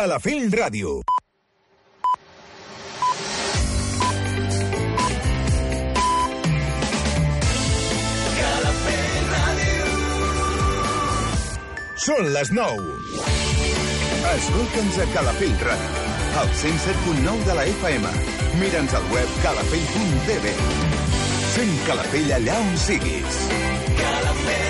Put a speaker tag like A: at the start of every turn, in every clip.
A: Calafell Ràdio. Són les 9. Escolta'ns a Calafell Ràdio, al 107.9 de la FM. Mira'ns al web calafell.tv. Sent Calafell allà on siguis. Calafell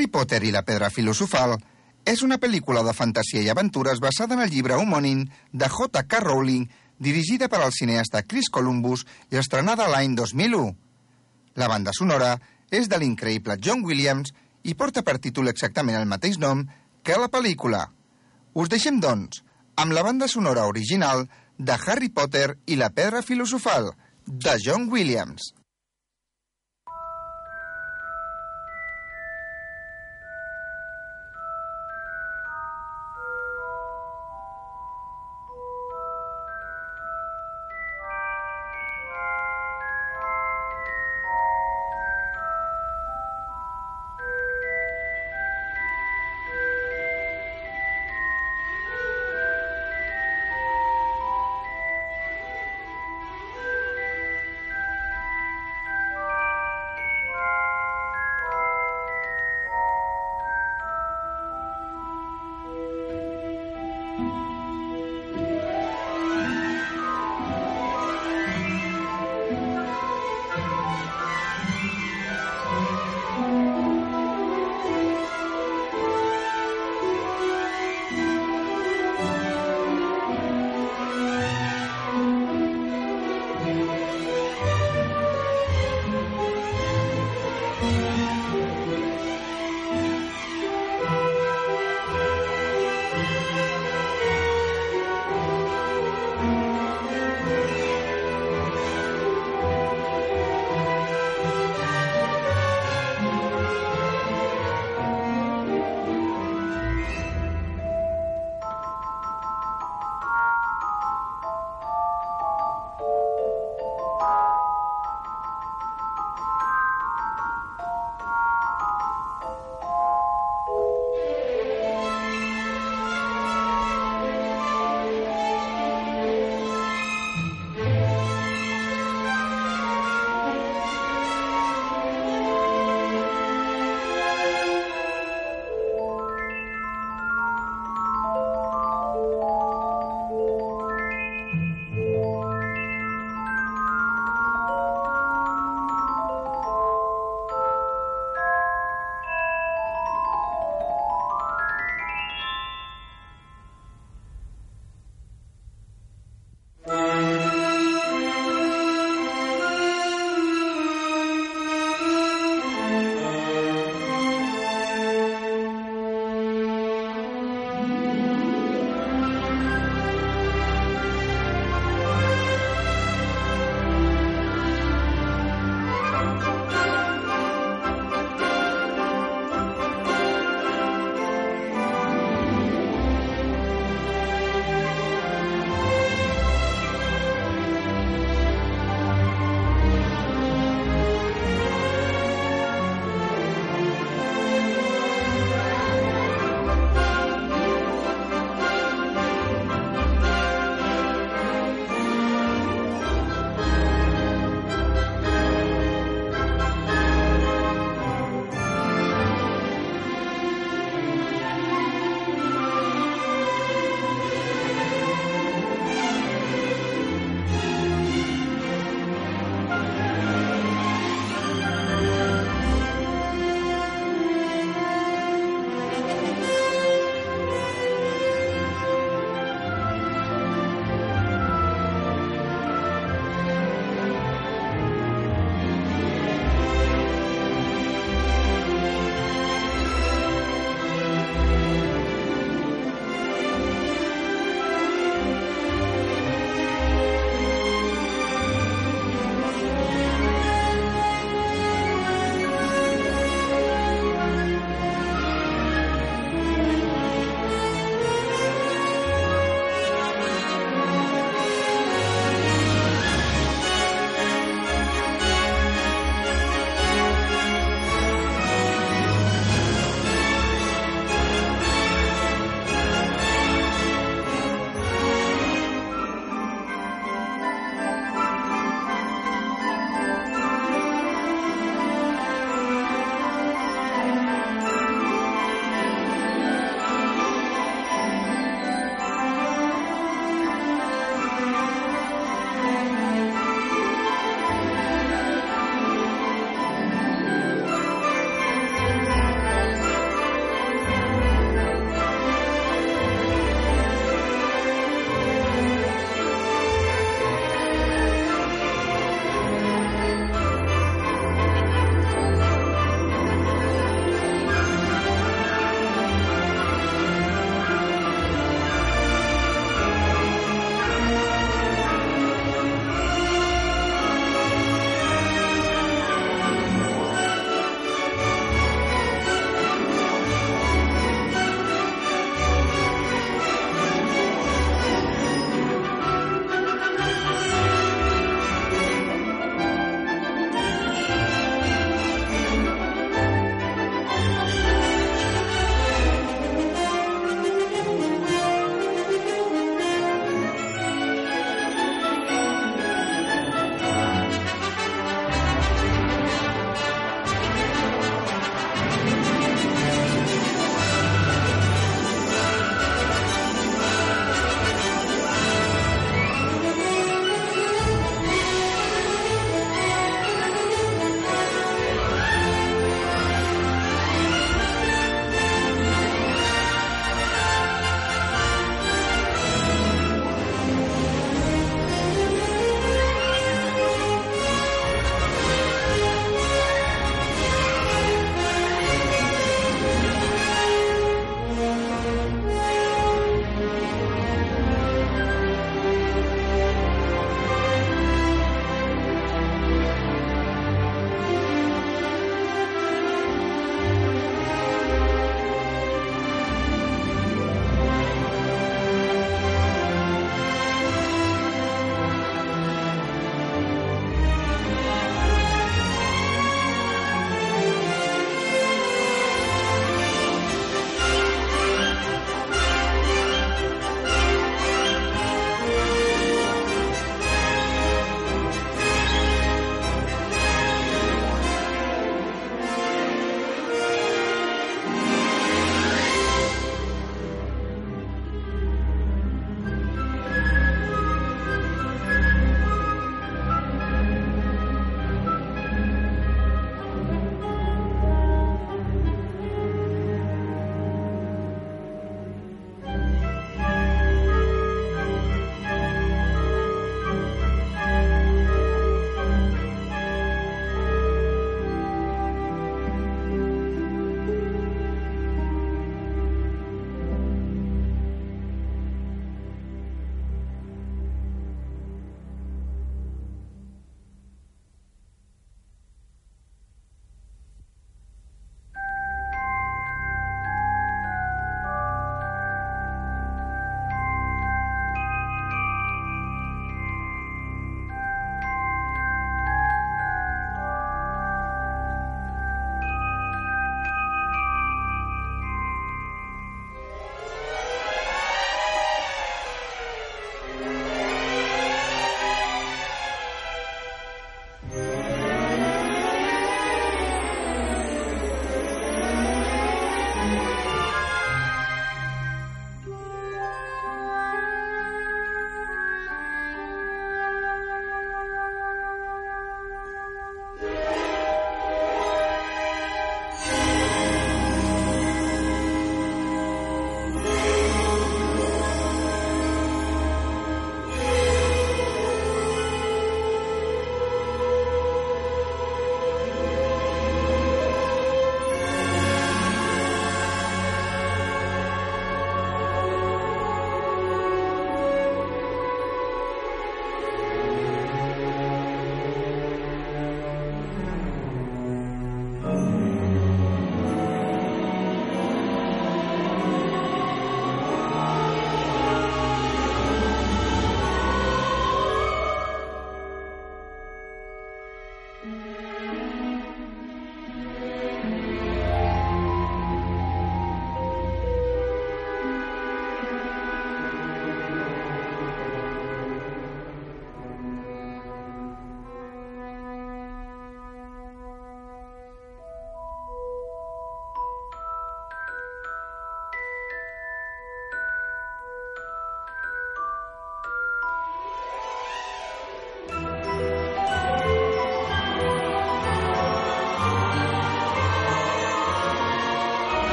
B: Harry Potter i la pedra filosofal és una pel·lícula de fantasia i aventures basada en el llibre homònim de J.K. Rowling, dirigida per al cineasta Chris Columbus i estrenada l'any 2001. La banda sonora és de l'increïble John Williams i porta per títol exactament el mateix nom que la pel·lícula. Us deixem, doncs, amb la banda sonora original de Harry Potter i la pedra filosofal, de John Williams.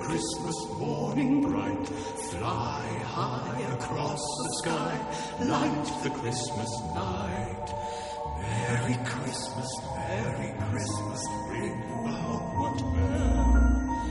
C: Christmas morning bright, fly high across the sky, light the Christmas night. Merry Christmas, Merry Christmas, ring the Hogwarts bell.